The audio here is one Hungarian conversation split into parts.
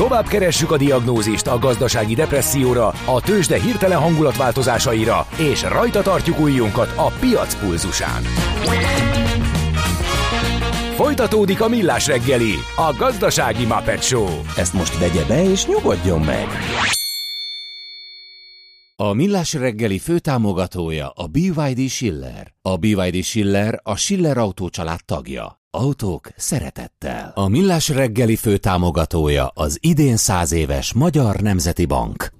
Tovább keressük a diagnózist a gazdasági depresszióra, a tőzsde hirtelen hangulatváltozásaira, és rajta tartjuk ujjunkat a piac pulzusán. Folytatódik a millás reggeli, a gazdasági Muppet Show. Ezt most vegye be és nyugodjon meg! A Millás reggeli főtámogatója a BYD Schiller. A BYD Schiller a Schiller Autó család tagja. Autók szeretettel. A Millás reggeli főtámogatója az idén száz éves Magyar Nemzeti Bank.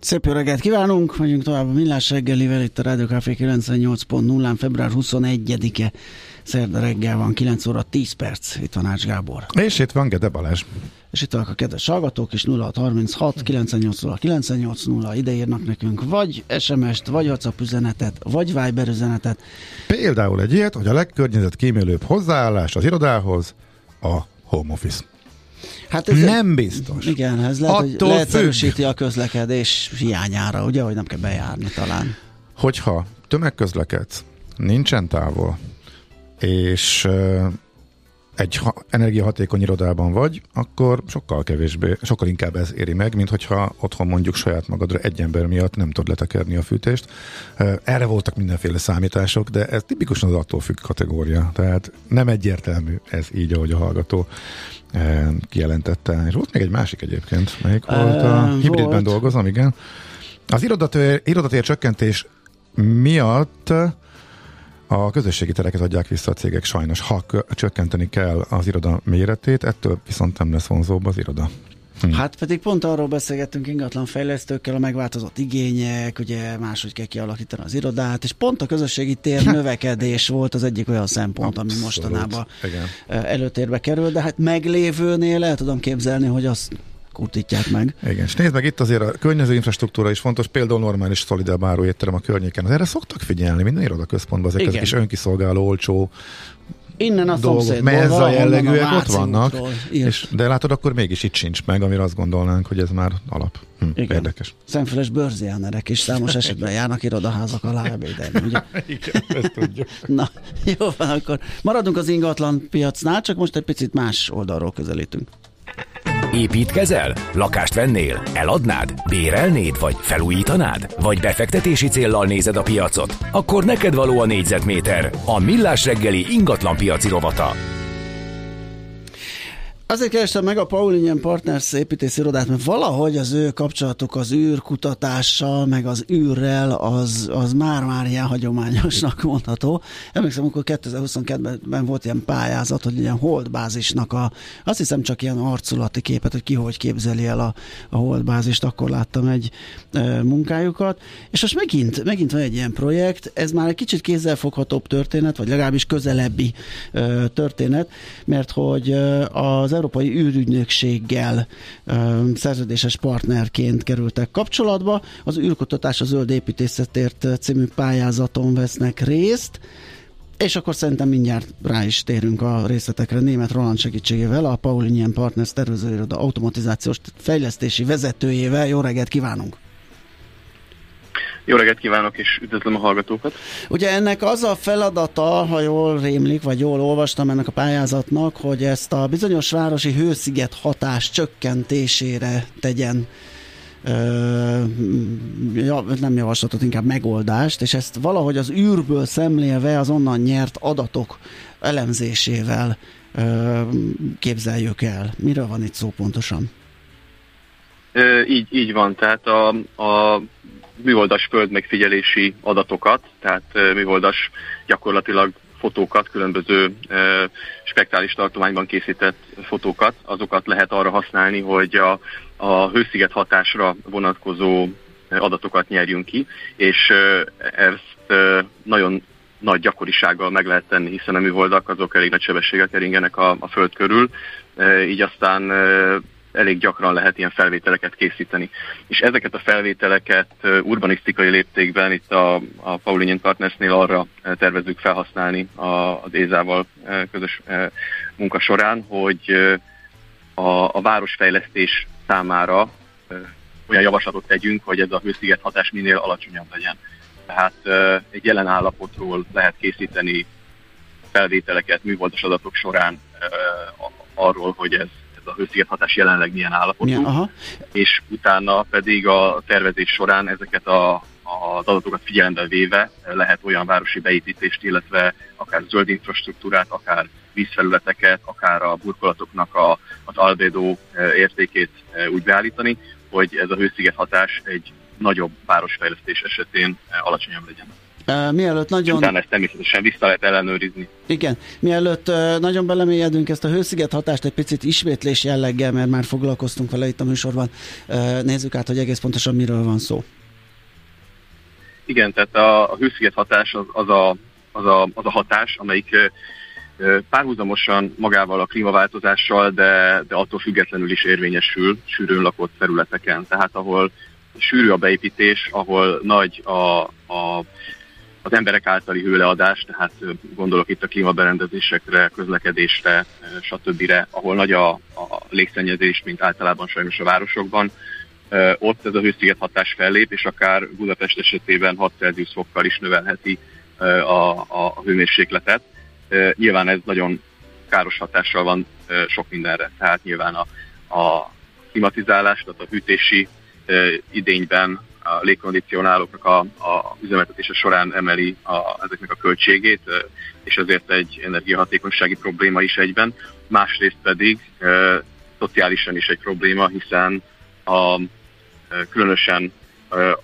Szép jó reggelt kívánunk, megyünk tovább a Millás reggelivel, itt a Rádió Café 98.0-án, február 21-e, szerda reggel van, 9 óra 10 perc, itt van Ács Gábor. És itt van Gede Balázs. És itt vannak a kedves hallgatók is 0636 980 980 ide írnak nekünk vagy SMS-t, vagy WhatsApp üzenetet, vagy Viber üzenetet. Például egy ilyet, hogy a legkörnyezetkímélőbb hozzáállás az irodához a home office. Hát ez nem biztos. Igen, ez lehet, hogy leegyszerűsíti a közlekedés hiányára, ugye, hogy nem kell bejárni talán. Hogyha tömegközlekedsz, nincsen távol, és egy ha, energiahatékony irodában vagy, akkor sokkal kevésbé, sokkal inkább ez éri meg, mint hogyha otthon mondjuk saját magadra egy ember miatt nem tudod letekerni a fűtést. Erre voltak mindenféle számítások, de ez tipikusan az attól függ kategória. Tehát nem egyértelmű ez így, ahogy a hallgató kijelentette. És volt még egy másik egyébként, melyik volt a hibridben volt. dolgozom, igen. Az irodatér, irodatér csökkentés miatt a közösségi tereket adják vissza a cégek sajnos, ha csökkenteni kell az iroda méretét, ettől viszont nem lesz vonzóbb az iroda. Hm. Hát pedig pont arról beszélgettünk ingatlan fejlesztőkkel, a megváltozott igények, ugye máshogy kell kialakítani az irodát, és pont a közösségi tér növekedés volt az egyik olyan szempont, ami mostanában Igen. előtérbe kerül, de hát meglévőnél el tudom képzelni, hogy azt kurtítják meg. Igen, és nézd meg, itt azért a környező infrastruktúra is fontos, például normális szolidál báró étterem a környéken. Az erre szoktak figyelni, minden irodaközpontban ezek, ezek is önkiszolgáló, olcsó Innen a dolgok, mezza jellegűek ott vannak, és, de látod, akkor mégis itt sincs meg, amire azt gondolnánk, hogy ez már alap. Hm, Igen. Érdekes. Szemfeles bőrziánerek is számos esetben járnak irodaházak alá ebédelni, ugye? Igen, ezt tudjuk. Na, jó van, akkor maradunk az ingatlan piacnál, csak most egy picit más oldalról közelítünk. Építkezel? Lakást vennél? Eladnád? Bérelnéd? Vagy felújítanád? Vagy befektetési céllal nézed a piacot? Akkor neked való a négyzetméter. A Millás reggeli ingatlan piaci rovata. Azért kerestem meg a Paulinien Partners építési irodát, mert valahogy az ő kapcsolatuk az űrkutatással, meg az űrrel, az, az már-már ilyen hagyományosnak mondható. Emlékszem, amikor 2022-ben volt ilyen pályázat, hogy ilyen holdbázisnak a, azt hiszem csak ilyen arculati képet, hogy ki hogy képzeli el a, a holdbázist, akkor láttam egy e, munkájukat. És most megint, megint van egy ilyen projekt, ez már egy kicsit kézzelfoghatóbb történet, vagy legalábbis közelebbi e, történet, mert hogy az Európai űrügynökséggel szerződéses partnerként kerültek kapcsolatba. Az űrkutatás a zöld építészetért című pályázaton vesznek részt. És akkor szerintem mindjárt rá is térünk a részletekre német Roland segítségével, a Paulinian Partners tervezőiroda automatizációs fejlesztési vezetőjével. Jó reggelt kívánunk! Jó reggelt kívánok, és üdvözlöm a hallgatókat. Ugye ennek az a feladata, ha jól rémlik, vagy jól olvastam ennek a pályázatnak, hogy ezt a bizonyos városi hősziget hatás csökkentésére tegyen ja, nem javaslatot, inkább megoldást, és ezt valahogy az űrből szemlélve az onnan nyert adatok elemzésével ö, képzeljük el. Miről van itt szó pontosan? Így, így van, tehát a, a műholdas földmegfigyelési adatokat, tehát műholdas gyakorlatilag fotókat, különböző spektrális tartományban készített fotókat, azokat lehet arra használni, hogy a, a hősziget hatásra vonatkozó adatokat nyerjünk ki, és ezt nagyon nagy gyakorisággal meg lehet tenni, hiszen a műholdak azok elég nagy sebességgel keringenek a, a Föld körül, így aztán elég gyakran lehet ilyen felvételeket készíteni. És ezeket a felvételeket urbanisztikai léptékben itt a, a Paulinian Partnersnél arra tervezzük felhasználni a, az Ézával közös munka során, hogy a, a városfejlesztés számára olyan javaslatot tegyünk, hogy ez a hősziget hatás minél alacsonyabb legyen. Tehát egy jelen állapotról lehet készíteni felvételeket műholdas adatok során arról, hogy ez a hősziget hatás jelenleg milyen állapotú, milyen, aha. és utána pedig a tervezés során ezeket a az adatokat figyelembe véve lehet olyan városi beépítést, illetve akár zöld infrastruktúrát, akár vízfelületeket, akár a burkolatoknak a, az albedo értékét úgy beállítani, hogy ez a hősziget hatás egy nagyobb városfejlesztés esetén alacsonyabb legyen. Uh, mielőtt nagyon... Utána ezt természetesen vissza lehet ellenőrizni. Igen, mielőtt uh, nagyon belemélyedünk ezt a hősziget hatást egy picit ismétlés jelleggel, mert már foglalkoztunk vele itt a műsorban, uh, nézzük át, hogy egész pontosan miről van szó. Igen, tehát a, a hősziget hatás az, az, a, az, a, az a hatás, amelyik párhuzamosan magával a klímaváltozással, de, de attól függetlenül is érvényesül sűrűn lakott területeken. Tehát ahol sűrű a beépítés, ahol nagy a, a az emberek általi hőleadás, tehát gondolok itt a klímaberendezésekre, közlekedésre, stb., ahol nagy a, a légszennyezés, mint általában sajnos a városokban, ott ez a hősziget hatás fellép, és akár Budapest esetében 6 Celsius fokkal is növelheti a, a, hőmérsékletet. Nyilván ez nagyon káros hatással van sok mindenre, tehát nyilván a, a klimatizálás, tehát a hűtési idényben a légkondicionálóknak a, a üzemeltetése során emeli a, ezeknek a költségét, és ezért egy energiahatékonysági probléma is egyben. Másrészt pedig e, szociálisan is egy probléma, hiszen a, különösen e, e,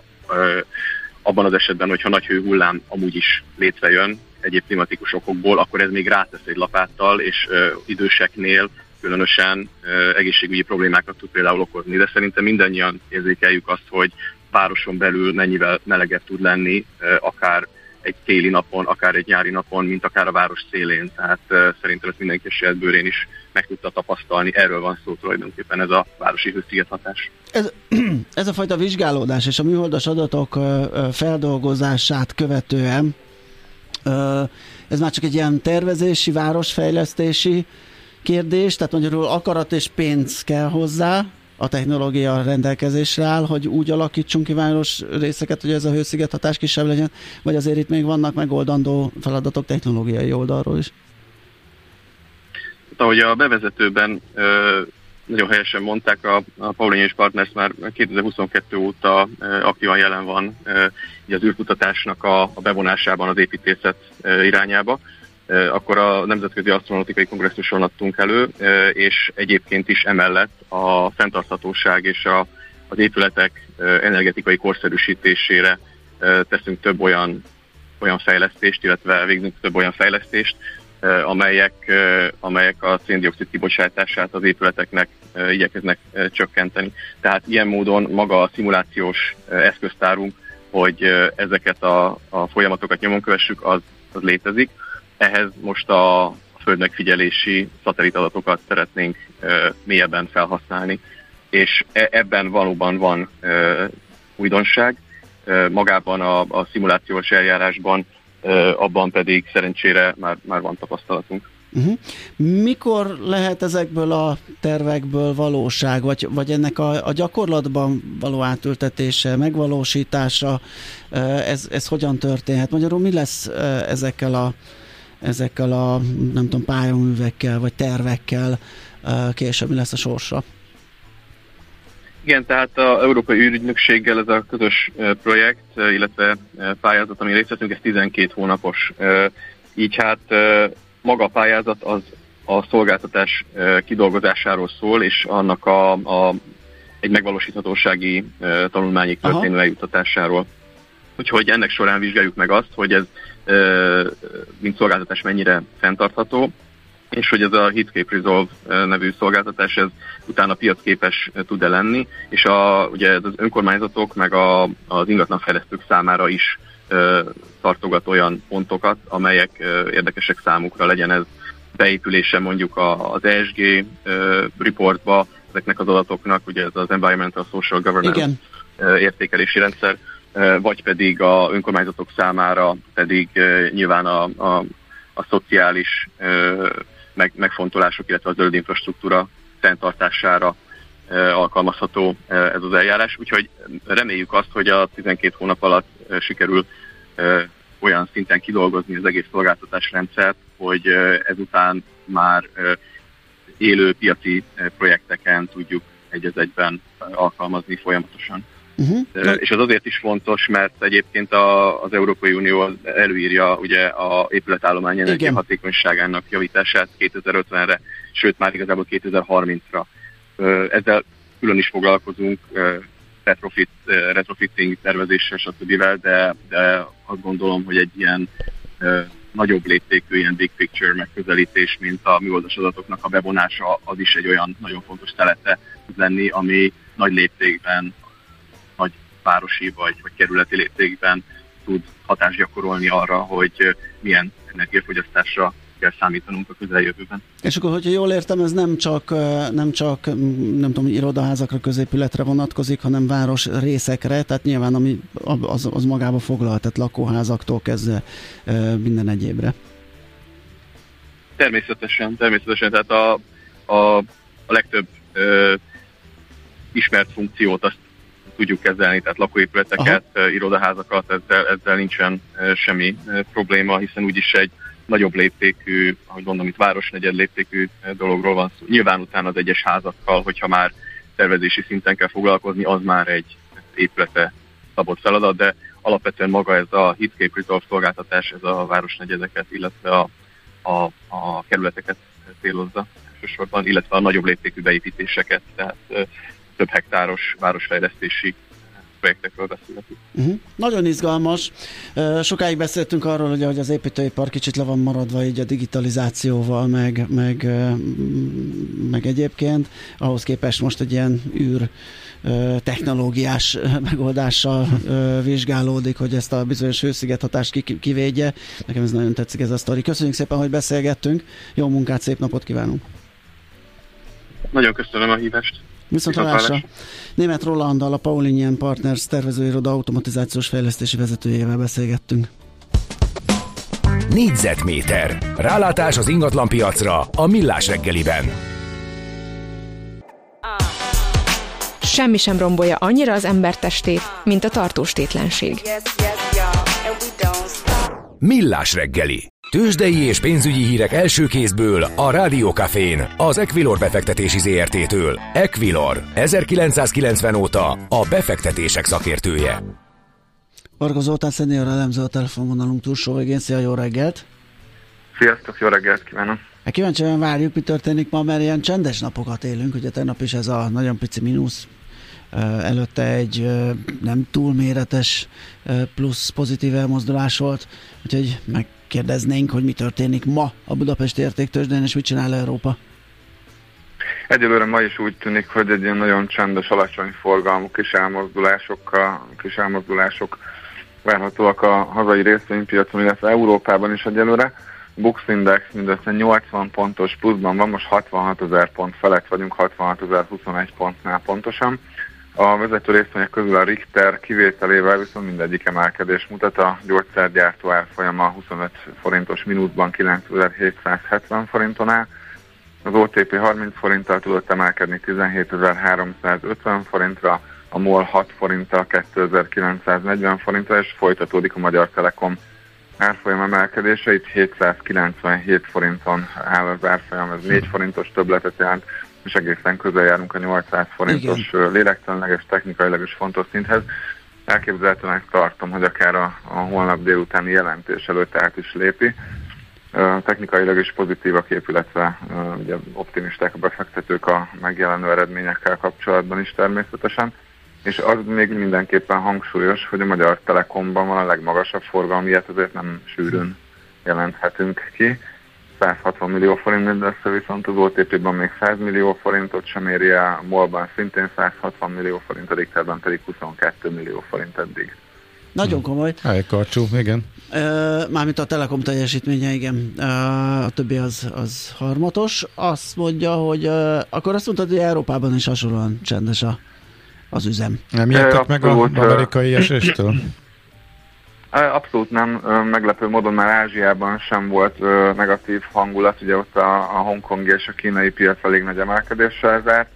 abban az esetben, hogyha nagy hőhullám amúgy is létrejön egyéb klimatikus okokból, akkor ez még rátesz egy lapáttal, és e, időseknél különösen e, egészségügyi problémákat tud például okozni. De szerintem mindannyian érzékeljük azt, hogy városon belül mennyivel melegebb tud lenni, akár egy téli napon, akár egy nyári napon, mint akár a város szélén. Tehát szerintem ezt mindenki saját bőrén is meg tudta tapasztalni. Erről van szó tulajdonképpen ez a városi hősziget hatás. Ez, ez a fajta vizsgálódás és a műholdas adatok feldolgozását követően ez már csak egy ilyen tervezési, városfejlesztési kérdés, tehát magyarul akarat és pénz kell hozzá, a technológia rendelkezésre áll, hogy úgy alakítsunk ki város részeket, hogy ez a hősziget hatás kisebb legyen, vagy azért itt még vannak megoldandó feladatok technológiai oldalról is? Hát, ahogy a bevezetőben nagyon helyesen mondták, a, a Paulinyi és Partners már 2022 óta ö, aktívan jelen van ö, az űrkutatásnak a, a bevonásában az építészet irányába akkor a Nemzetközi Asztronautikai Kongresszuson adtunk elő, és egyébként is emellett a fenntarthatóság és a, az épületek energetikai korszerűsítésére teszünk több olyan, olyan fejlesztést, illetve végzünk több olyan fejlesztést, amelyek, amelyek a széndiokszid kibocsátását az épületeknek igyekeznek csökkenteni. Tehát ilyen módon maga a szimulációs eszköztárunk, hogy ezeket a, a folyamatokat nyomon kövessük, az, az létezik. Ehhez most a földmegfigyelési szatellitadatokat szeretnénk mélyebben felhasználni, és e, ebben valóban van újdonság. Magában a, a szimulációs eljárásban, abban pedig szerencsére már, már van tapasztalatunk. Uh-huh. Mikor lehet ezekből a tervekből valóság, vagy, vagy ennek a, a gyakorlatban való átültetése, megvalósítása, ez, ez hogyan történhet? Magyarul mi lesz ezekkel a ezekkel a nem tudom, pályaművekkel vagy tervekkel később mi lesz a sorsa? Igen, tehát az Európai űrügynökséggel ez a közös projekt, illetve pályázat, ami részt veszünk, ez 12 hónapos. Így hát maga a pályázat az a szolgáltatás kidolgozásáról szól, és annak a, a egy megvalósíthatósági tanulmányig történő eljuttatásáról. Úgyhogy ennek során vizsgáljuk meg azt, hogy ez mint szolgáltatás mennyire fenntartható, és hogy ez a Heatscape Resolve nevű szolgáltatás ez utána piacképes tud-e lenni, és a, ugye az önkormányzatok meg a, az ingatlanfejlesztők számára is tartogat olyan pontokat, amelyek érdekesek számukra, legyen ez beépülése mondjuk az ESG reportba, ezeknek az adatoknak, ugye ez az Environmental Social Governance Igen. értékelési rendszer, vagy pedig a önkormányzatok számára pedig nyilván a, a, a szociális meg, megfontolások, illetve a zöld infrastruktúra fenntartására alkalmazható ez az eljárás. Úgyhogy reméljük azt, hogy a 12 hónap alatt sikerül olyan szinten kidolgozni az egész szolgáltatásrendszert, hogy ezután már élő piaci projekteken tudjuk egy egyben alkalmazni folyamatosan. Uh-huh. És az azért is fontos, mert egyébként a, az Európai Unió előírja ugye a épületállomány energiahatékonyságának javítását 2050-re, sőt már igazából 2030-ra. Ezzel külön is foglalkozunk, retrofit, retrofitting tervezéssel, stb. De, de azt gondolom, hogy egy ilyen nagyobb léptékű ilyen big picture megközelítés, mint a műholdas adatoknak a bevonása, az is egy olyan nagyon fontos telete tud lenni, ami nagy léptékben városi vagy, vagy kerületi léptékben tud hatást gyakorolni arra, hogy milyen energiafogyasztásra kell számítanunk a közeljövőben. És akkor, hogyha jól értem, ez nem csak, nem csak nem tudom, irodaházakra, középületre vonatkozik, hanem város részekre, tehát nyilván ami az, az magába foglal, tehát lakóházaktól kezdve minden egyébre. Természetesen, természetesen, tehát a, a, a legtöbb ö, ismert funkciót azt tudjuk kezelni, tehát lakóépületeket, Aha. irodaházakat, ezzel, ezzel nincsen semmi probléma, hiszen úgyis egy nagyobb léptékű, ahogy mondom, itt városnegyed léptékű dologról van szó. Nyilván utána az egyes házakkal, hogyha már tervezési szinten kell foglalkozni, az már egy épülete szabott feladat, de alapvetően maga ez a Resolve szolgáltatás, ez a városnegyedeket, illetve a, a, a kerületeket célozza elsősorban, illetve a nagyobb léptékű beépítéseket, tehát több hektáros városfejlesztési projektekről beszélünk. Uh-huh. Nagyon izgalmas. Sokáig beszéltünk arról, hogy, hogy az építőipar kicsit le van maradva így a digitalizációval, meg, meg, meg egyébként. Ahhoz képest most egy ilyen űr technológiás megoldással vizsgálódik, hogy ezt a bizonyos hőszigethatást kivédje. Nekem ez nagyon tetszik ez a sztori. Köszönjük szépen, hogy beszélgettünk. Jó munkát, szép napot kívánunk! Nagyon köszönöm a hívást! Viszont hallásra. Német Rolanddal, a Paulinien Partners tervezőiroda automatizációs fejlesztési vezetőjével beszélgettünk. Négyzetméter. Rálátás az ingatlan piacra a Millás reggeliben. Semmi sem rombolja annyira az ember testét, mint a tartóstétlenség. Millás reggeli. Tőzsdei és pénzügyi hírek első kézből a Rádiókafén, az Equilor befektetési ZRT-től. Equilor, 1990 óta a befektetések szakértője. Varga Zoltán szenior elemző a telefonvonalunk túlsó végén. Szia, jó reggelt! Sziasztok, jó reggelt kívánok! Hát kíváncsian várjuk, mi történik ma, mert ilyen csendes napokat élünk, ugye tegnap is ez a nagyon pici mínusz előtte egy nem túl méretes plusz pozitív elmozdulás volt, úgyhogy megkérdeznénk, hogy mi történik ma a Budapesti értéktősdén, és mit csinál Európa. Egyelőre ma is úgy tűnik, hogy egy ilyen nagyon csendes, alacsony forgalmú kis elmozdulásokkal, kis elmozdulások várhatóak a hazai részvénypiacon, illetve Európában is egyelőre. Bux Index mindössze 80 pontos pluszban van, most 66 ezer pont felett vagyunk, 66 ezer 21 pontnál pontosan. A vezető részvények közül a Richter kivételével viszont mindegyik emelkedés mutat. A gyógyszergyártó árfolyama 25 forintos minútban 9770 forinton áll. Az OTP 30 forinttal tudott emelkedni 17.350 forintra, a MOL 6 forinttal 2940 forintra, és folytatódik a Magyar Telekom árfolyam emelkedése. Itt 797 forinton áll az árfolyam, ez 4 forintos többletet jelent és egészen közel járunk a 800 forintos Igen. lélekteleneges, technikailag is fontos szinthez. Elképzelhetőnek tartom, hogy akár a, a holnap délutáni jelentés előtt át is lépi. Technikailag is pozitív a kép, illetve ugye optimisták a befektetők a megjelenő eredményekkel kapcsolatban is természetesen. És az még mindenképpen hangsúlyos, hogy a Magyar Telekomban van a legmagasabb forgalmi, ilyet azért nem sűrűn jelenthetünk ki 160 millió forint mindössze, viszont az OTP-ban még 100 millió forintot sem éri el, MOL-ban szintén 160 millió forint, a Richterben pedig 22 millió forint eddig. Nagyon komoly. Helykarcsú, igen. Mármint a Telekom teljesítménye, igen. A többi az, az harmatos. Azt mondja, hogy akkor azt mondtad, hogy Európában is hasonlóan csendes a, az üzem. Nem ijedtek meg az amerikai eséstől? Abszolút nem. Meglepő módon már Ázsiában sem volt negatív hangulat, ugye ott a, a hongkongi és a kínai piac elég nagy emelkedéssel zárt.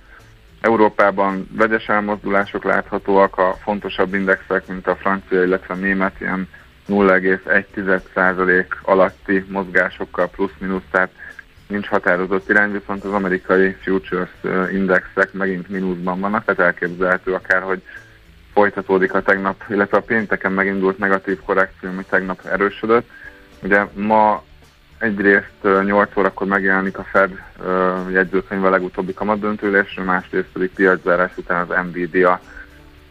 Európában vegyes elmozdulások láthatóak, a fontosabb indexek, mint a francia, illetve a német, ilyen 0,1% alatti mozgásokkal plusz-minusz, tehát nincs határozott irány, viszont az amerikai futures indexek megint mínuszban vannak, tehát elképzelhető akár, hogy folytatódik a tegnap, illetve a pénteken megindult negatív korrekció, ami tegnap erősödött. Ugye ma egyrészt 8 órakor megjelenik a Fed jegyzőkönyv a legutóbbi kamatdöntőlésről, másrészt pedig piaczárás után az Nvidia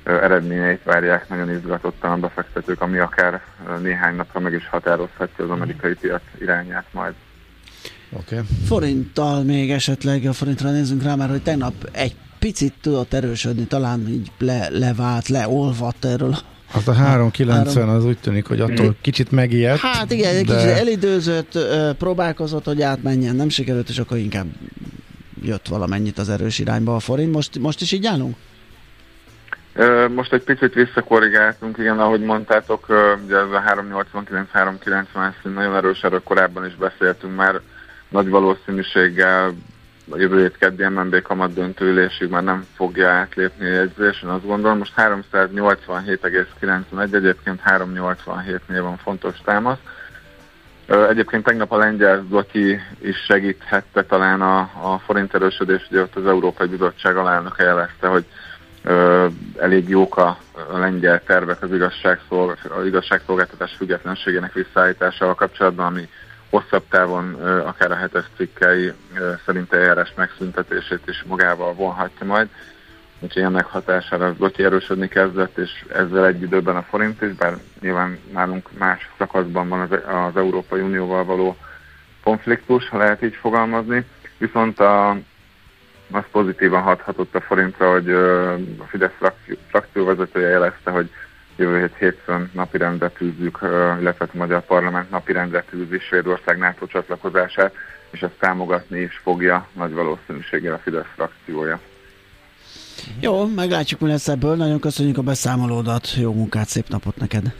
eredményeit várják nagyon izgatottan a befektetők, ami akár néhány napra meg is határozhatja az amerikai piac irányát majd. Okay. Forinttal még esetleg a forintra nézzünk rá, mert hogy tegnap egy picit tudott erősödni, talán így le, levált, leolvadt erről az a 390 az úgy tűnik, hogy attól kicsit megijedt. Hát igen, egy de... kicsit elidőzött, próbálkozott, hogy átmenjen, nem sikerült, és akkor inkább jött valamennyit az erős irányba a forint. Most, most is így állunk? Most egy picit visszakorrigáltunk, igen, ahogy mondtátok, ugye ez a 389-390 szín nagyon erős, erről korábban is beszéltünk már, nagy valószínűséggel a jövő hét keddi MNB kamat döntőülésig már nem fogja átlépni a jegyzés, én azt gondolom. Most 387,91, egyébként 387-nél van fontos támasz. Egyébként tegnap a lengyel Zloty is segíthette talán a, a forint erősödés, ugye ott az Európai Bizottság alelnöke jelezte, hogy ö, elég jók a, a lengyel tervek az igazságszolgáltatás függetlenségének visszaállításával kapcsolatban, ami hosszabb távon akár a hetes cikkei szerint eljárás megszüntetését is magával vonhatja majd. Úgyhogy ennek hatására az Gotyi erősödni kezdett, és ezzel egy időben a forint is, bár nyilván nálunk más szakaszban van az, az Európai Unióval való konfliktus, ha lehet így fogalmazni. Viszont a, az pozitívan hathatott a forintra, hogy a Fidesz frakció, frakcióvezetője jelezte, hogy jövő hét hétfőn napirendre tűzzük, illetve a Magyar Parlament napirendre tűzi Svédország NATO csatlakozását, és ezt támogatni is fogja nagy valószínűséggel a Fidesz frakciója. Jó, meglátjuk, mi lesz ebből. Nagyon köszönjük a beszámolódat, jó munkát, szép napot neked!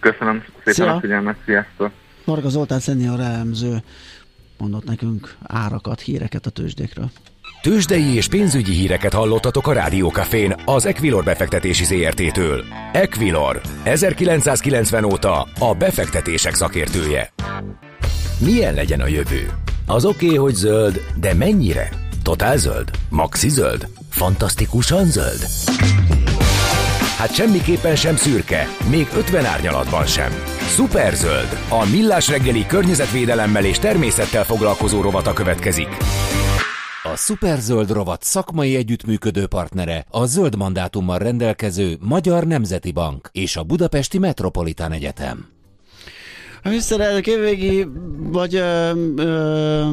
Köszönöm szépen Szia. a figyelmet, sziasztok! Marga Zoltán szenior elemző mondott nekünk árakat, híreket a tőzsdékről. Tőzsdei és pénzügyi híreket hallottatok a Rádiókafén az Equilor befektetési ZRT-től. Equilor, 1990 óta a befektetések szakértője. Milyen legyen a jövő? Az oké, okay, hogy zöld, de mennyire? Totál zöld? Maxi zöld? Fantasztikusan zöld? Hát semmiképpen sem szürke, még 50 árnyalatban sem. Superzöld, a millás reggeli környezetvédelemmel és természettel foglalkozó rovata következik. A Superzöld rovat szakmai együttműködő partnere a zöld mandátummal rendelkező Magyar Nemzeti Bank és a Budapesti Metropolitán Egyetem. A miniszterelnök évvégi, vagy ö, ö,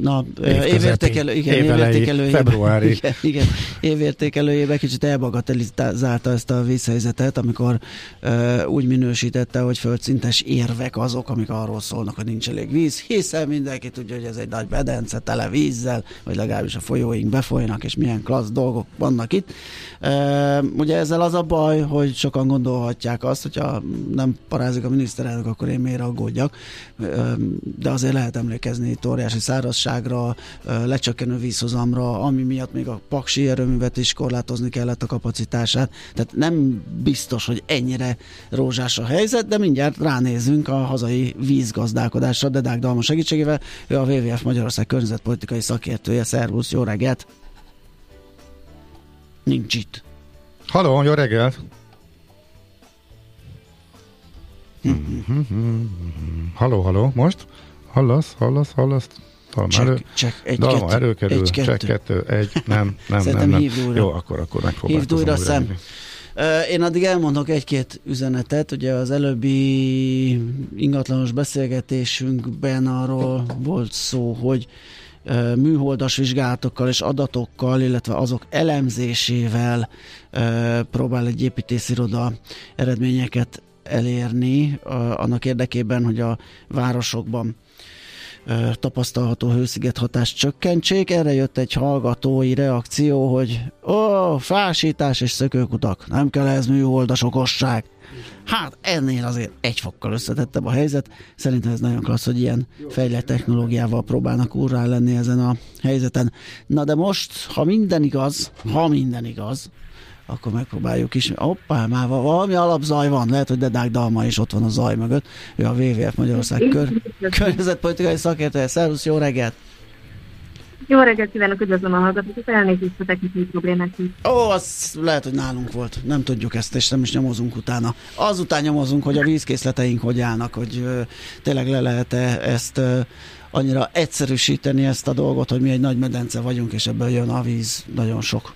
na, évértékelő, igen, évértékelő, februári. Igen, igen, évértékelőjében kicsit elbagatelizálta ezt a vízhelyzetet, amikor ö, úgy minősítette, hogy földszintes érvek azok, amik arról szólnak, hogy nincs elég víz, hiszen mindenki tudja, hogy ez egy nagy bedence tele vízzel, vagy legalábbis a folyóink befolynak, és milyen klassz dolgok vannak itt. Ö, ugye ezzel az a baj, hogy sokan gondolhatják azt, hogyha nem parázik a miniszterelnök meg, akkor én miért aggódjak. De azért lehet emlékezni itt óriási szárazságra, lecsökkenő vízhozamra, ami miatt még a paksi erőművet is korlátozni kellett a kapacitását. Tehát nem biztos, hogy ennyire rózsás a helyzet, de mindjárt ránézünk a hazai vízgazdálkodásra Dedák Dalma segítségével. Ő a WWF Magyarország környezetpolitikai szakértője. Szervusz, jó reggelt! Nincs itt. Haló, jó reggelt! Haló, haló, most? Hallasz, hallasz, hallasz? Dalma check, erő, check, egy, dalma kettő, előkerül, egy, check, kettő, egy, nem, nem, nem, nem. Jó, akkor, akkor megpróbálkozom. Hívd újra szem. Én addig elmondok egy-két üzenetet. Ugye az előbbi ingatlanos beszélgetésünkben arról volt szó, hogy műholdas vizsgálatokkal és adatokkal, illetve azok elemzésével próbál egy építésziroda eredményeket elérni annak érdekében, hogy a városokban tapasztalható hősziget hatást csökkentsék. Erre jött egy hallgatói reakció, hogy ó, fásítás és szökőkutak, nem kell ez műholdas okosság. Hát ennél azért egy fokkal összetettebb a helyzet. Szerintem ez nagyon klassz, hogy ilyen fejlett technológiával próbálnak úrrá lenni ezen a helyzeten. Na de most, ha minden igaz, ha minden igaz, akkor megpróbáljuk is. Hoppá, már valami alapzaj van, lehet, hogy Dedák Dalma is ott van a zaj mögött. Ő a WWF Magyarország kör, környezetpolitikai szakértője. Szervusz, jó reggelt! Jó reggelt kívánok, üdvözlöm a hallgatókat, elnézést a technikai problémák. Ó, az lehet, hogy nálunk volt. Nem tudjuk ezt, és nem is nyomozunk utána. Azután nyomozunk, hogy a vízkészleteink hogy állnak, hogy ö, tényleg le lehet-e ezt ö, annyira egyszerűsíteni ezt a dolgot, hogy mi egy nagy medence vagyunk, és ebből jön a víz nagyon sok.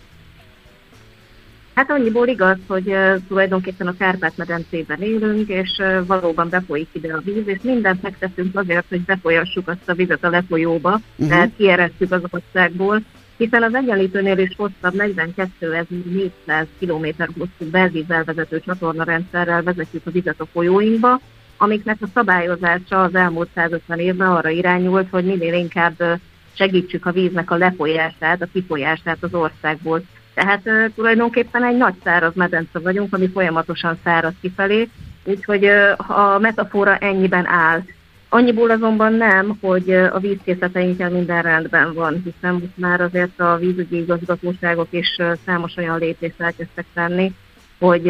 Hát annyiból igaz, hogy tulajdonképpen a Kárpát-medencében élünk, és valóban befolyik ide a víz, és mindent megteszünk azért, hogy befolyassuk azt a vizet a lefolyóba, uh-huh. tehát kieresztjük az országból, hiszen az egyenlítőnél is hosszabb 42.400 km hosszú belvízzel vezető csatornarendszerrel vezetjük a vizet a folyóinkba, amiknek a szabályozása az elmúlt 150 évben arra irányult, hogy minél inkább segítsük a víznek a lefolyását, a kifolyását az országból. Tehát uh, tulajdonképpen egy nagy száraz medence vagyunk, ami folyamatosan szárad kifelé, úgyhogy uh, a metafora ennyiben áll. Annyiból azonban nem, hogy a vízkészleteinkkel minden rendben van, hiszen most már azért a vízügyi igazgatóságok is számos olyan lépést elkezdtek tenni, hogy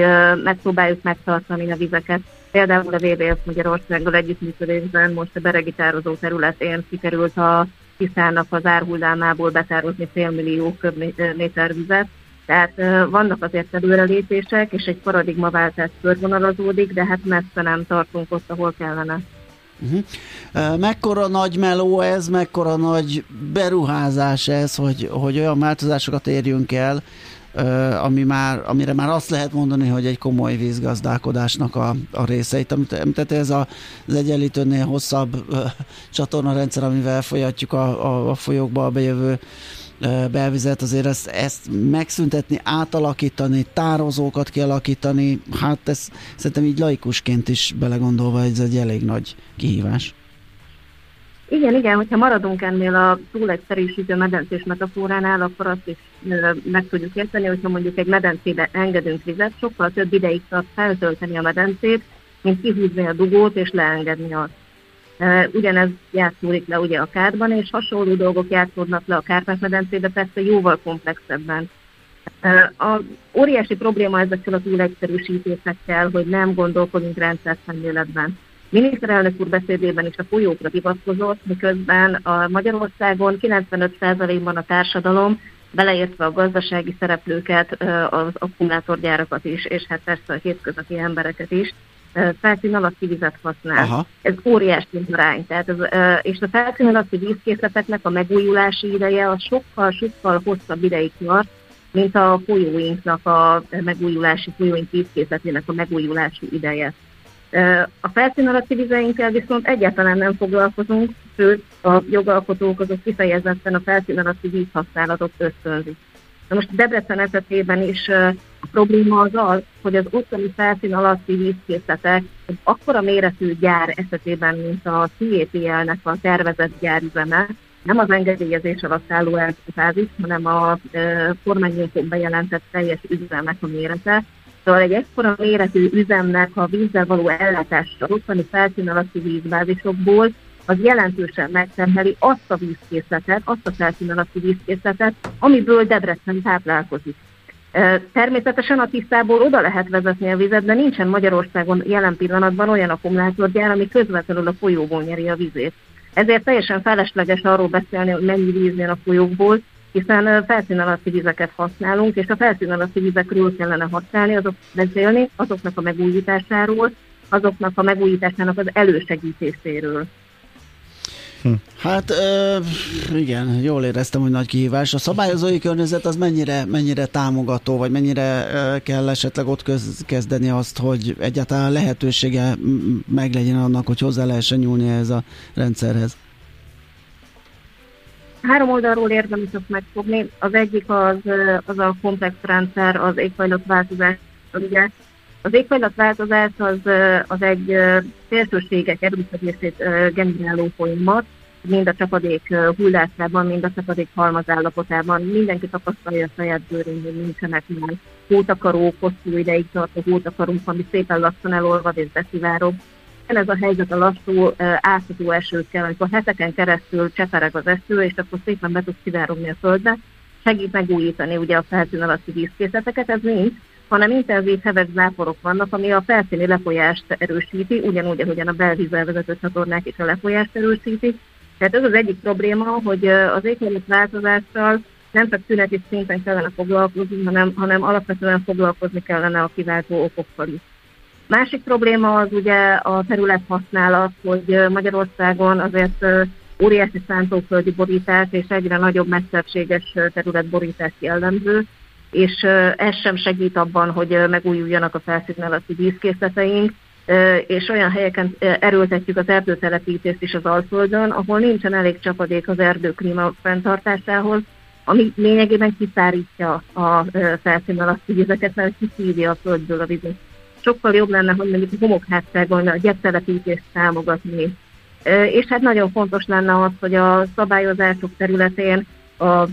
megpróbáljuk megtartani a vizeket. Például a WWF Magyarországgal együttműködésben most a beregi tározó területén sikerült a Tiszának az árhullámából betározni félmillió köbméter vizet, tehát vannak azért előrelépések, és egy paradigmaváltás körvonalazódik, de hát messze nem tartunk ott, ahol kellene. Uh-huh. Mekkora nagy meló ez, mekkora nagy beruházás ez, hogy, hogy olyan változásokat érjünk el, ami már, amire már azt lehet mondani, hogy egy komoly vízgazdálkodásnak a, a részeit. Amit ez a, az egyenlítőnél hosszabb uh, csatornarendszer, amivel folyatjuk a, a, a folyókba a bejövő belvizet, azért ezt, ezt megszüntetni, átalakítani, tározókat kialakítani, hát ez szerintem így laikusként is belegondolva ez egy elég nagy kihívás. Igen, igen, hogyha maradunk ennél a túl egyszerűsítő medencés metaforánál, akkor azt is meg tudjuk érteni, hogyha mondjuk egy medencébe engedünk vizet, sokkal több ideig tart feltölteni a medencét, mint kihúzni a dugót és leengedni azt. Ugyanez játszódik le ugye a kárban, és hasonló dolgok játszódnak le a Kárpát-medencébe, persze jóval komplexebben. A óriási probléma ezekkel a túlegyszerűsítésekkel, hogy nem gondolkodunk rendszer szemléletben. Miniszterelnök úr beszédében is a folyókra hivatkozott, miközben a Magyarországon 95%-ban a társadalom, beleértve a gazdasági szereplőket, az akkumulátorgyárakat is, és hát persze a hétköznapi embereket is, felszín alatti vizet használ. Aha. Ez óriási arány. Tehát ez, és a felszín alatti vízkészleteknek a megújulási ideje az sokkal-sokkal hosszabb ideig tart, mint a folyóinknak a megújulási, folyóink vízkészletének a megújulási ideje. A felszín alatti vizeinkkel viszont egyáltalán nem foglalkozunk, sőt a jogalkotók azok kifejezetten a felszín alatti vízhasználatot ösztönzik. Na most Debrecen esetében is a probléma az az, hogy az ottani felszín alatti vízkészletek egy akkora méretű gyár esetében, mint a CEPL-nek a tervezett gyárüzeme, nem az engedélyezés alatt álló elfázis, hanem a e, kormányinfón bejelentett teljes üzemnek a mérete. Szóval egy ekkora méretű üzemnek a vízzel való ellátásra ottani felszín alatti vízbázisokból az jelentősen megterheli azt a vízkészletet, azt a felszín alatti vízkészletet, amiből Debrecen táplálkozik. Természetesen a tisztából oda lehet vezetni a vizet, de nincsen Magyarországon jelen pillanatban olyan akkumulátorgyár, ami közvetlenül a folyóból nyeri a vizét. Ezért teljesen felesleges arról beszélni, hogy mennyi víz jön a folyókból, hiszen felszín alatti vizeket használunk, és a felszín alatti vizekről kellene használni, azok beszélni, azoknak a megújításáról, azoknak a megújításának az elősegítéséről. Hm. Hát igen, jól éreztem, hogy nagy kihívás. A szabályozói környezet az mennyire, mennyire támogató, vagy mennyire kell esetleg ott kezdeni azt, hogy egyáltalán lehetősége meglegyen annak, hogy hozzá lehessen nyúlni ehhez a rendszerhez? Három oldalról érdemes ezt megfogni. Az egyik az, az a komplex rendszer, az éghajlatváltozás. Ugye az éghajlatváltozás az, az egy szélsőségek erősödését generáló folyamat, mind a csapadék hullásában, mind a csapadék halmazállapotában. Mindenki tapasztalja a saját bőrén, hogy nincsenek már hótakarók, hosszú ideig tartó hótakarók, ami szépen lassan elolvad és beszivárog. Ez a helyzet a lassú, átható esőkkel, amikor heteken keresztül csepereg az eső, és akkor szépen be tud szivárogni a földbe, segít megújítani ugye a felszín alatti vízkészleteket, ez nincs, hanem intenzív heves záporok vannak, ami a felszíni lefolyást erősíti, ugyanúgy, ahogyan a belvízzel vezető csatornák is a lefolyást erősíti. Tehát ez az egyik probléma, hogy az éghajlat változással nem csak tüneti szinten kellene foglalkozni, hanem, hanem alapvetően foglalkozni kellene a kiváltó okokkal is. Másik probléma az ugye a területhasználat, hogy Magyarországon azért óriási szántóföldi borítás és egyre nagyobb messzebséges területborítás jellemző, és ez sem segít abban, hogy megújuljanak a felszín alatti vízkészleteink, és olyan helyeken erőltetjük az erdőtelepítést is az Alföldön, ahol nincsen elég csapadék az erdőklíma fenntartásához, ami lényegében kiszárítja a felszín alatti vizeket, mert kiszívja a földből a vizet. Sokkal jobb lenne, hogy mondjuk a homokhátságon a gyeptelepítést támogatni. És hát nagyon fontos lenne az, hogy a szabályozások területén a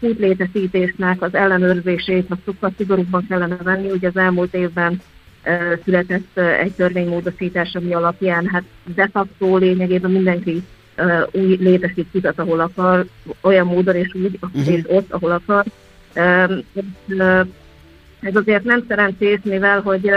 kútlétesítésnek az ellenőrzését, a sokkal szigorúbban kellene venni. Ugye az elmúlt évben született egy törvénymódosítás, ami alapján hát de facto lényegében mindenki új létesít kutat, ahol akar, olyan módon és úgy, uh-huh. és ott, ahol akar. Ez azért nem szerencsés, mivel hogy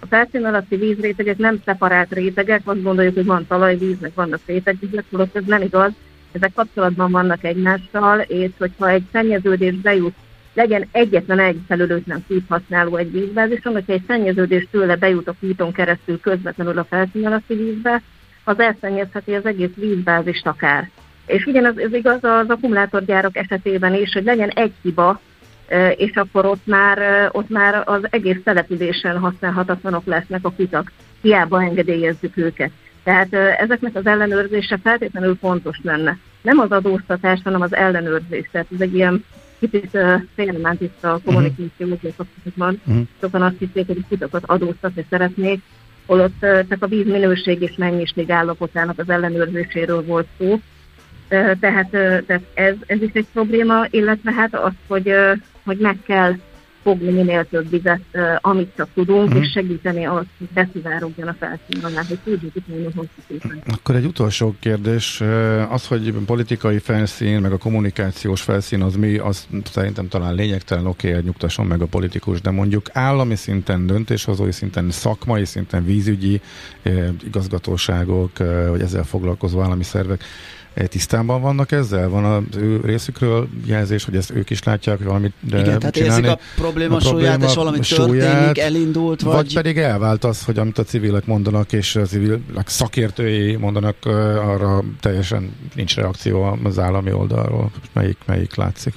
a felszín alatti vízrétegek nem szeparált rétegek, azt gondoljuk, hogy van talajvíz, meg vannak rétegvizek, holott ez nem igaz, ezek kapcsolatban vannak egymással, és hogyha egy szennyeződés bejut, legyen egyetlen egy felülőtlen használó egy vízbázison, hogyha egy szennyeződés tőle bejut a kúton keresztül közvetlenül a felszín alatti vízbe, az elszennyezheti az egész vízbázist akár. És ugyanaz ez igaz az akkumulátorgyárak esetében is, hogy legyen egy hiba, és akkor ott már, ott már az egész településen használhatatlanok lesznek a kutak. Hiába engedélyezzük őket. Tehát ezeknek az ellenőrzése feltétlenül fontos lenne. Nem az adóztatás, hanem az ellenőrzés. Tehát ez egy ilyen kicsit félrement itt a kommunikáció uh-huh. uh-huh. Sokan azt hiszik, hogy kutakat adóztatni szeretnék, holott csak a víz minőség és mennyiség állapotának az ellenőrzéséről volt szó. Tehát, tehát ez, ez is egy probléma, illetve hát az, hogy, hogy meg kell fogni minél több vizet, amit csak tudunk, uh-huh. és segíteni azt, hogy beszivárogjon a felszín alá, hogy tudjuk itt nagyon hosszú Akkor egy utolsó kérdés, az, hogy politikai felszín, meg a kommunikációs felszín az mi, az szerintem talán lényegtelen, oké, okay, nyugtasson meg a politikus, de mondjuk állami szinten, döntéshozói szinten, szakmai szinten, vízügyi igazgatóságok, vagy ezzel foglalkozó állami szervek, tisztában vannak ezzel? Van az ő részükről jelzés, hogy ezt ők is látják, hogy valamit Igen, tehát érzik a probléma, a súlyát, és valami súlyát, történik, elindult, vagy... Vagy pedig elvált az, hogy amit a civilek mondanak, és a civilek szakértői mondanak, arra teljesen nincs reakció az állami oldalról. Melyik, melyik látszik?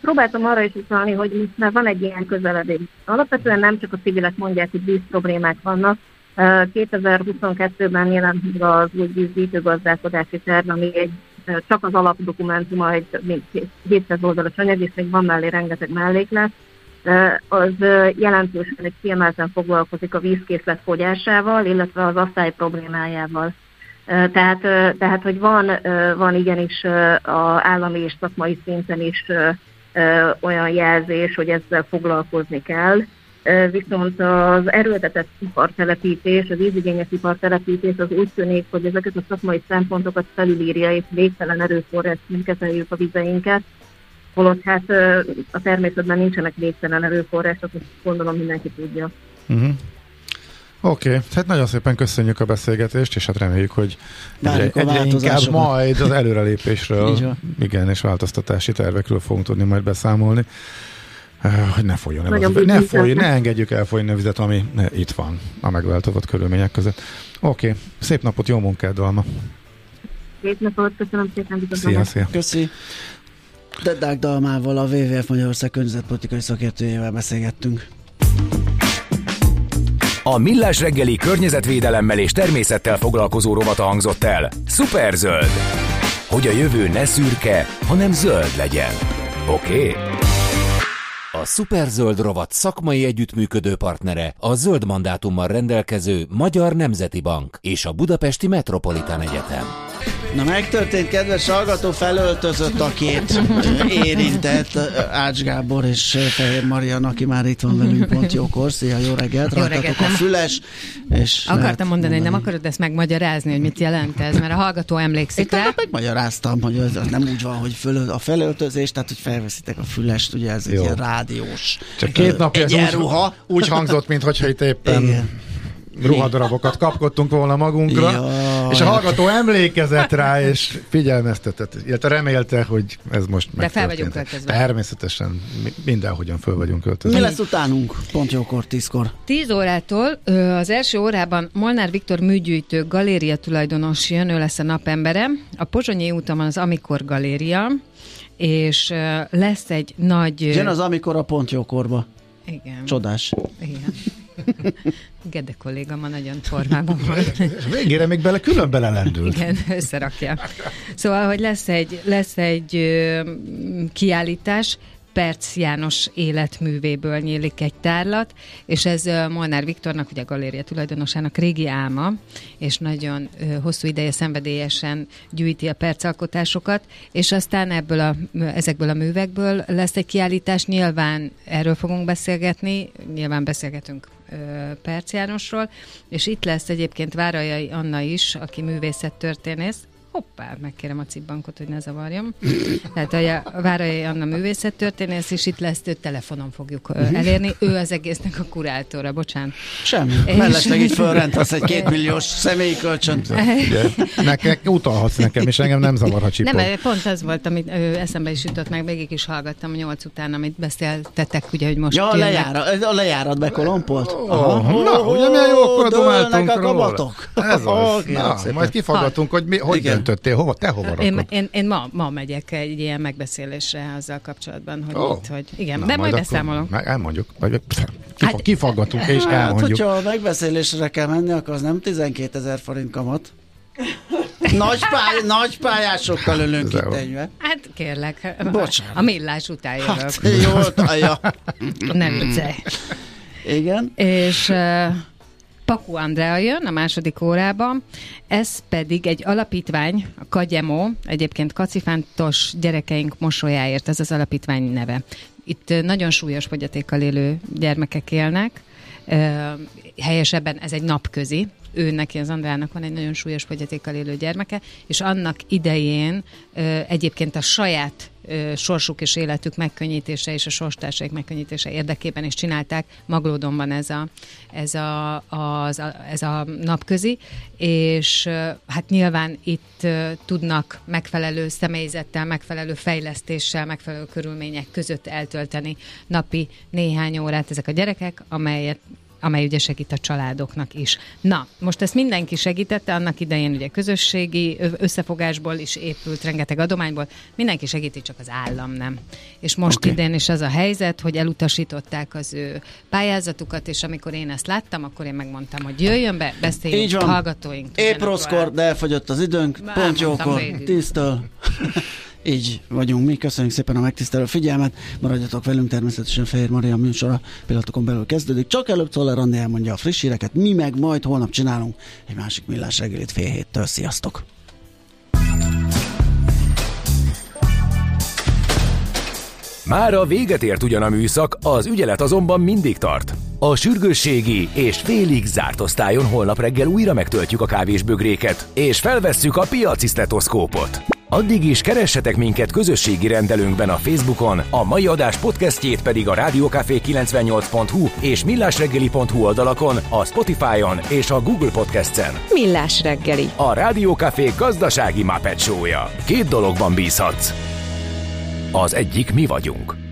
Próbáltam arra is utalni, hogy már van egy ilyen közeledés. Alapvetően nem csak a civilek mondják, hogy víz problémák vannak, 2022-ben jelent meg az új vízgyűjtőgazdálkodási terv, ami egy csak az alapdokumentum, egy mint 700 oldalas anyag, és még van mellé rengeteg melléklet, az jelentősen egy kiemelten foglalkozik a vízkészlet fogyásával, illetve az asszály problémájával. Tehát, tehát hogy van, van igenis a állami és szakmai szinten is olyan jelzés, hogy ezzel foglalkozni kell, viszont az erőltetett ipartelepítés, az vízigényes ipartelepítés az úgy tűnik, hogy ezeket a szakmai szempontokat felülírja, és végtelen erőforrásként kezeljük a vizeinket, holott hát a természetben nincsenek végtelen erőforrások, azt gondolom mindenki tudja. Uh-huh. Oké, okay. hát nagyon szépen köszönjük a beszélgetést, és hát reméljük, hogy egyre, egyre inkább majd az előrelépésről, igen, és változtatási tervekről fogunk tudni majd beszámolni. Eh, hogy ne folyjon el az, ne folyjon, ne engedjük el folyni a vizet, ami itt van a megváltozott körülmények között. Oké, okay. szép napot, jó munkát, Dalma! Szép napot, köszönöm szépen, Szia, szia! Köszi! Deddák Dalmával, a WWF Magyarország környezetpolitikai szakértőjével beszélgettünk. A Millás reggeli környezetvédelemmel és természettel foglalkozó rovata hangzott el. Superzöld! Hogy a jövő ne szürke, hanem zöld legyen. Oké? Okay? A Superzöld rovat szakmai együttműködő partnere a zöld mandátummal rendelkező Magyar Nemzeti Bank és a Budapesti Metropolitán Egyetem. Na megtörtént, kedves hallgató, felöltözött a két érintett Ács Gábor és Fehér Marian, aki már itt van velünk, pont jókor. Szia, jó reggelt, jó reggelt, a füles. És Akartam mondani, hogy nem akarod ezt megmagyarázni, hogy mit jelent ez, mert a hallgató emlékszik rá. Megmagyaráztam, hogy ez nem úgy van, hogy föl, a felöltözés, tehát hogy felveszitek a fülest, ugye ez jó. egy ilyen rádiós Csak két napja ez úgy, úgy hangzott, mintha itt éppen Igen ruhadarabokat kapkodtunk volna magunkra, ja, és a hallgató emlékezett rá, és figyelmeztetett, illetve remélte, hogy ez most De fel vagyunk költözve. Természetesen mindenhogyan föl vagyunk költözve. Mi lesz utánunk? Pont jókor, tízkor. Tíz órától az első órában Molnár Viktor műgyűjtő galéria tulajdonos jön, ő lesz a napembere. A Pozsonyi úton van az Amikor galéria, és lesz egy nagy... Jön az Amikor a pont jókorba. Igen. Csodás. Igen. Gede kolléga ma nagyon formában van. Végére még bele külön belelendül. Igen, összerakja. Szóval, hogy lesz egy, lesz egy ö, kiállítás, Perc János életművéből nyílik egy tárlat, és ez Molnár Viktornak, ugye a galéria tulajdonosának régi álma, és nagyon hosszú ideje szenvedélyesen gyűjti a percalkotásokat, és aztán ebből a, ezekből a művekből lesz egy kiállítás, nyilván erről fogunk beszélgetni, nyilván beszélgetünk Perc Jánosról, és itt lesz egyébként Várajai Anna is, aki művészettörténész, hoppá, megkérem a cibbankot, hogy ne zavarjam. Tehát a Várai Anna művészettörténész, és itt lesz, őt telefonon fogjuk uh, elérni. Ő az egésznek a kurátora, bocsánat. Semmi. És... Mellesleg így fölrendhasz egy kétmilliós személyi kölcsönt. Nekem utalhatsz nekem, és engem nem zavar, ha csipog. Nem, pont az volt, amit ő eszembe is jutott meg, végig is hallgattam a nyolc után, amit beszéltetek, ugye, hogy most Ja, a, lejárat, a lejárat bekolompolt. Oh, na, ugye milyen jó akkor a kabatok. Ez az. Na, majd kifaggatunk, hogy mi, hogy döntöttél? Hova, te hova rakod? Én, én, én ma, ma megyek egy ilyen megbeszélésre azzal kapcsolatban, hogy oh. mit, hogy igen, Na, de majd, majd beszámolom. Meg elmondjuk, vagy hát, kifaggatunk és hát, elmondjuk. Hát, hogyha megbeszélésre kell menni, akkor az nem 12 ezer forint kamat. Nagy, pály, nagy pályásokkal ülünk itt egyben. Hát kérlek. Bocsánat. A millás után jövök. Hát, jó, ja. Nem viccelj. Igen. És uh, Paku Andrea jön a második órában, ez pedig egy alapítvány, a Kagyemo, egyébként kacifántos gyerekeink mosolyáért, ez az alapítvány neve. Itt nagyon súlyos fogyatékkal élő gyermekek élnek, helyesebben ez egy napközi, ő neki, az Andrának van egy nagyon súlyos fogyatékkal élő gyermeke, és annak idején egyébként a saját sorsuk és életük megkönnyítése és a sorstársaik megkönnyítése érdekében is csinálták. Maglódonban ez a, ez a, az, a, ez a napközi, és hát nyilván itt tudnak megfelelő személyzettel, megfelelő fejlesztéssel, megfelelő körülmények között eltölteni napi néhány órát ezek a gyerekek, amelyet amely ugye segít a családoknak is. Na, most ezt mindenki segítette, annak idején ugye közösségi összefogásból is épült, rengeteg adományból, mindenki segíti, csak az állam nem. És most okay. idén is az a helyzet, hogy elutasították az ő pályázatukat, és amikor én ezt láttam, akkor én megmondtam, hogy jöjjön be, beszéljünk, Így van. hallgatóink. Épp rosszkor, de elfogyott az időnk, Már pont jókor, tíztől. Így vagyunk mi, köszönjük szépen a megtisztelő figyelmet, maradjatok velünk, természetesen Fehér Maria műsora pillanatokon belül kezdődik, csak előbb Czoller Andi elmondja a friss híreket, mi meg majd holnap csinálunk egy másik millás reggelit fél héttől. Sziasztok! Már a véget ért ugyan a műszak, az ügyelet azonban mindig tart. A sürgősségi és félig zárt osztályon holnap reggel újra megtöltjük a kávésbögréket, és felvesszük a piaci. Addig is keressetek minket közösségi rendelőnkben a Facebookon, a mai adás podcastjét pedig a rádiókafé 98hu és millásreggeli.hu oldalakon, a Spotify-on és a Google Podcast-en. Millás reggeli. A Rádiókafé gazdasági Show-ja. Két dologban bízhatsz. Az egyik mi vagyunk.